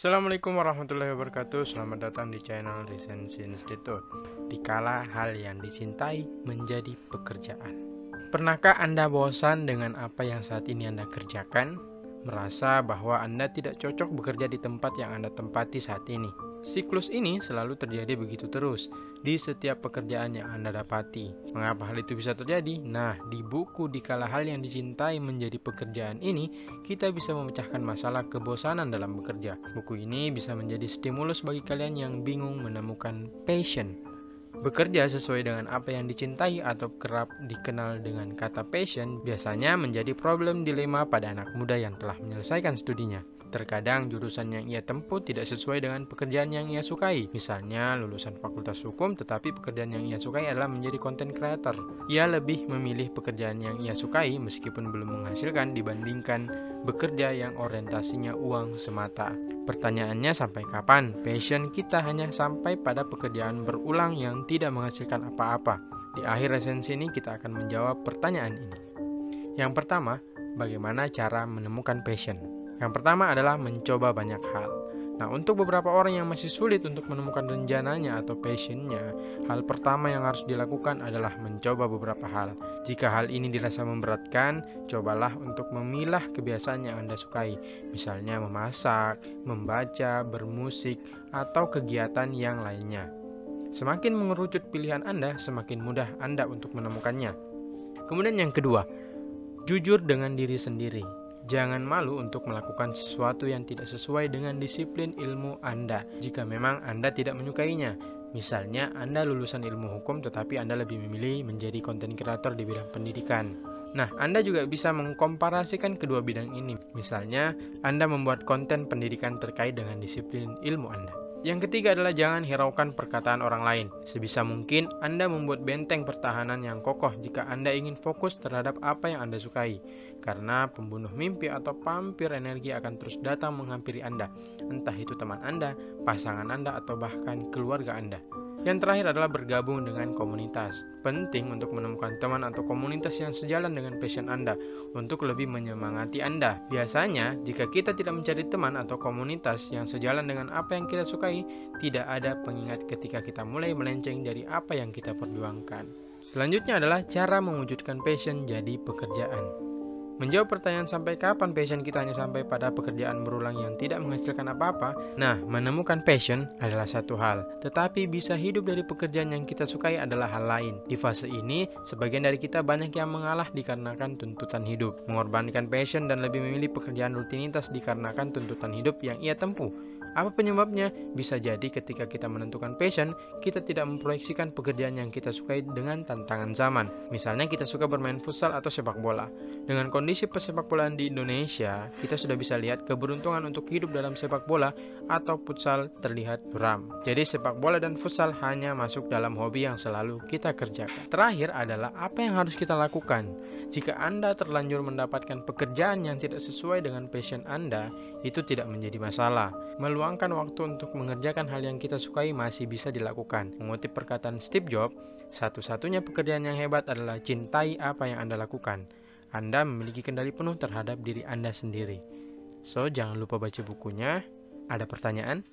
Assalamualaikum warahmatullahi wabarakatuh. Selamat datang di channel Resensi Institute. Dikala hal yang dicintai menjadi pekerjaan. Pernahkah Anda bosan dengan apa yang saat ini Anda kerjakan? Merasa bahwa Anda tidak cocok bekerja di tempat yang Anda tempati saat ini Siklus ini selalu terjadi begitu terus di setiap pekerjaan yang Anda dapati. Mengapa hal itu bisa terjadi? Nah, di buku Dikala Hal yang Dicintai Menjadi Pekerjaan ini, kita bisa memecahkan masalah kebosanan dalam bekerja. Buku ini bisa menjadi stimulus bagi kalian yang bingung menemukan passion. Bekerja sesuai dengan apa yang dicintai atau kerap dikenal dengan kata passion biasanya menjadi problem dilema pada anak muda yang telah menyelesaikan studinya. Terkadang jurusan yang ia tempuh tidak sesuai dengan pekerjaan yang ia sukai. Misalnya lulusan fakultas hukum tetapi pekerjaan yang ia sukai adalah menjadi content creator. Ia lebih memilih pekerjaan yang ia sukai meskipun belum menghasilkan dibandingkan bekerja yang orientasinya uang semata. Pertanyaannya sampai kapan passion kita hanya sampai pada pekerjaan berulang yang tidak menghasilkan apa-apa? Di akhir resensi ini kita akan menjawab pertanyaan ini. Yang pertama, bagaimana cara menemukan passion? Yang pertama adalah mencoba banyak hal. Nah, untuk beberapa orang yang masih sulit untuk menemukan rencananya atau passionnya, hal pertama yang harus dilakukan adalah mencoba beberapa hal. Jika hal ini dirasa memberatkan, cobalah untuk memilah kebiasaan yang Anda sukai, misalnya memasak, membaca, bermusik, atau kegiatan yang lainnya. Semakin mengerucut pilihan Anda, semakin mudah Anda untuk menemukannya. Kemudian yang kedua, jujur dengan diri sendiri. Jangan malu untuk melakukan sesuatu yang tidak sesuai dengan disiplin ilmu Anda jika memang Anda tidak menyukainya. Misalnya, Anda lulusan ilmu hukum tetapi Anda lebih memilih menjadi konten kreator di bidang pendidikan. Nah, Anda juga bisa mengkomparasikan kedua bidang ini. Misalnya, Anda membuat konten pendidikan terkait dengan disiplin ilmu Anda. Yang ketiga adalah jangan hiraukan perkataan orang lain. Sebisa mungkin Anda membuat benteng pertahanan yang kokoh jika Anda ingin fokus terhadap apa yang Anda sukai karena pembunuh mimpi atau pampir energi akan terus datang menghampiri Anda, entah itu teman Anda, pasangan Anda, atau bahkan keluarga Anda. Yang terakhir adalah bergabung dengan komunitas. Penting untuk menemukan teman atau komunitas yang sejalan dengan passion Anda untuk lebih menyemangati Anda. Biasanya, jika kita tidak mencari teman atau komunitas yang sejalan dengan apa yang kita sukai, tidak ada pengingat ketika kita mulai melenceng dari apa yang kita perjuangkan. Selanjutnya adalah cara mewujudkan passion jadi pekerjaan. Menjawab pertanyaan sampai kapan passion kita hanya sampai pada pekerjaan berulang yang tidak menghasilkan apa-apa. Nah, menemukan passion adalah satu hal, tetapi bisa hidup dari pekerjaan yang kita sukai adalah hal lain. Di fase ini, sebagian dari kita banyak yang mengalah dikarenakan tuntutan hidup, mengorbankan passion dan lebih memilih pekerjaan rutinitas dikarenakan tuntutan hidup yang ia tempuh. Apa penyebabnya? Bisa jadi ketika kita menentukan passion, kita tidak memproyeksikan pekerjaan yang kita sukai dengan tantangan zaman. Misalnya kita suka bermain futsal atau sepak bola. Dengan kondisi pesepak bolaan di Indonesia, kita sudah bisa lihat keberuntungan untuk hidup dalam sepak bola atau futsal terlihat buram. Jadi sepak bola dan futsal hanya masuk dalam hobi yang selalu kita kerjakan. Terakhir adalah apa yang harus kita lakukan. Jika Anda terlanjur mendapatkan pekerjaan yang tidak sesuai dengan passion Anda, itu tidak menjadi masalah. Meluangkan waktu untuk mengerjakan hal yang kita sukai masih bisa dilakukan. Mengutip perkataan Steve Jobs, satu-satunya pekerjaan yang hebat adalah cintai apa yang Anda lakukan. Anda memiliki kendali penuh terhadap diri Anda sendiri. So, jangan lupa baca bukunya. Ada pertanyaan?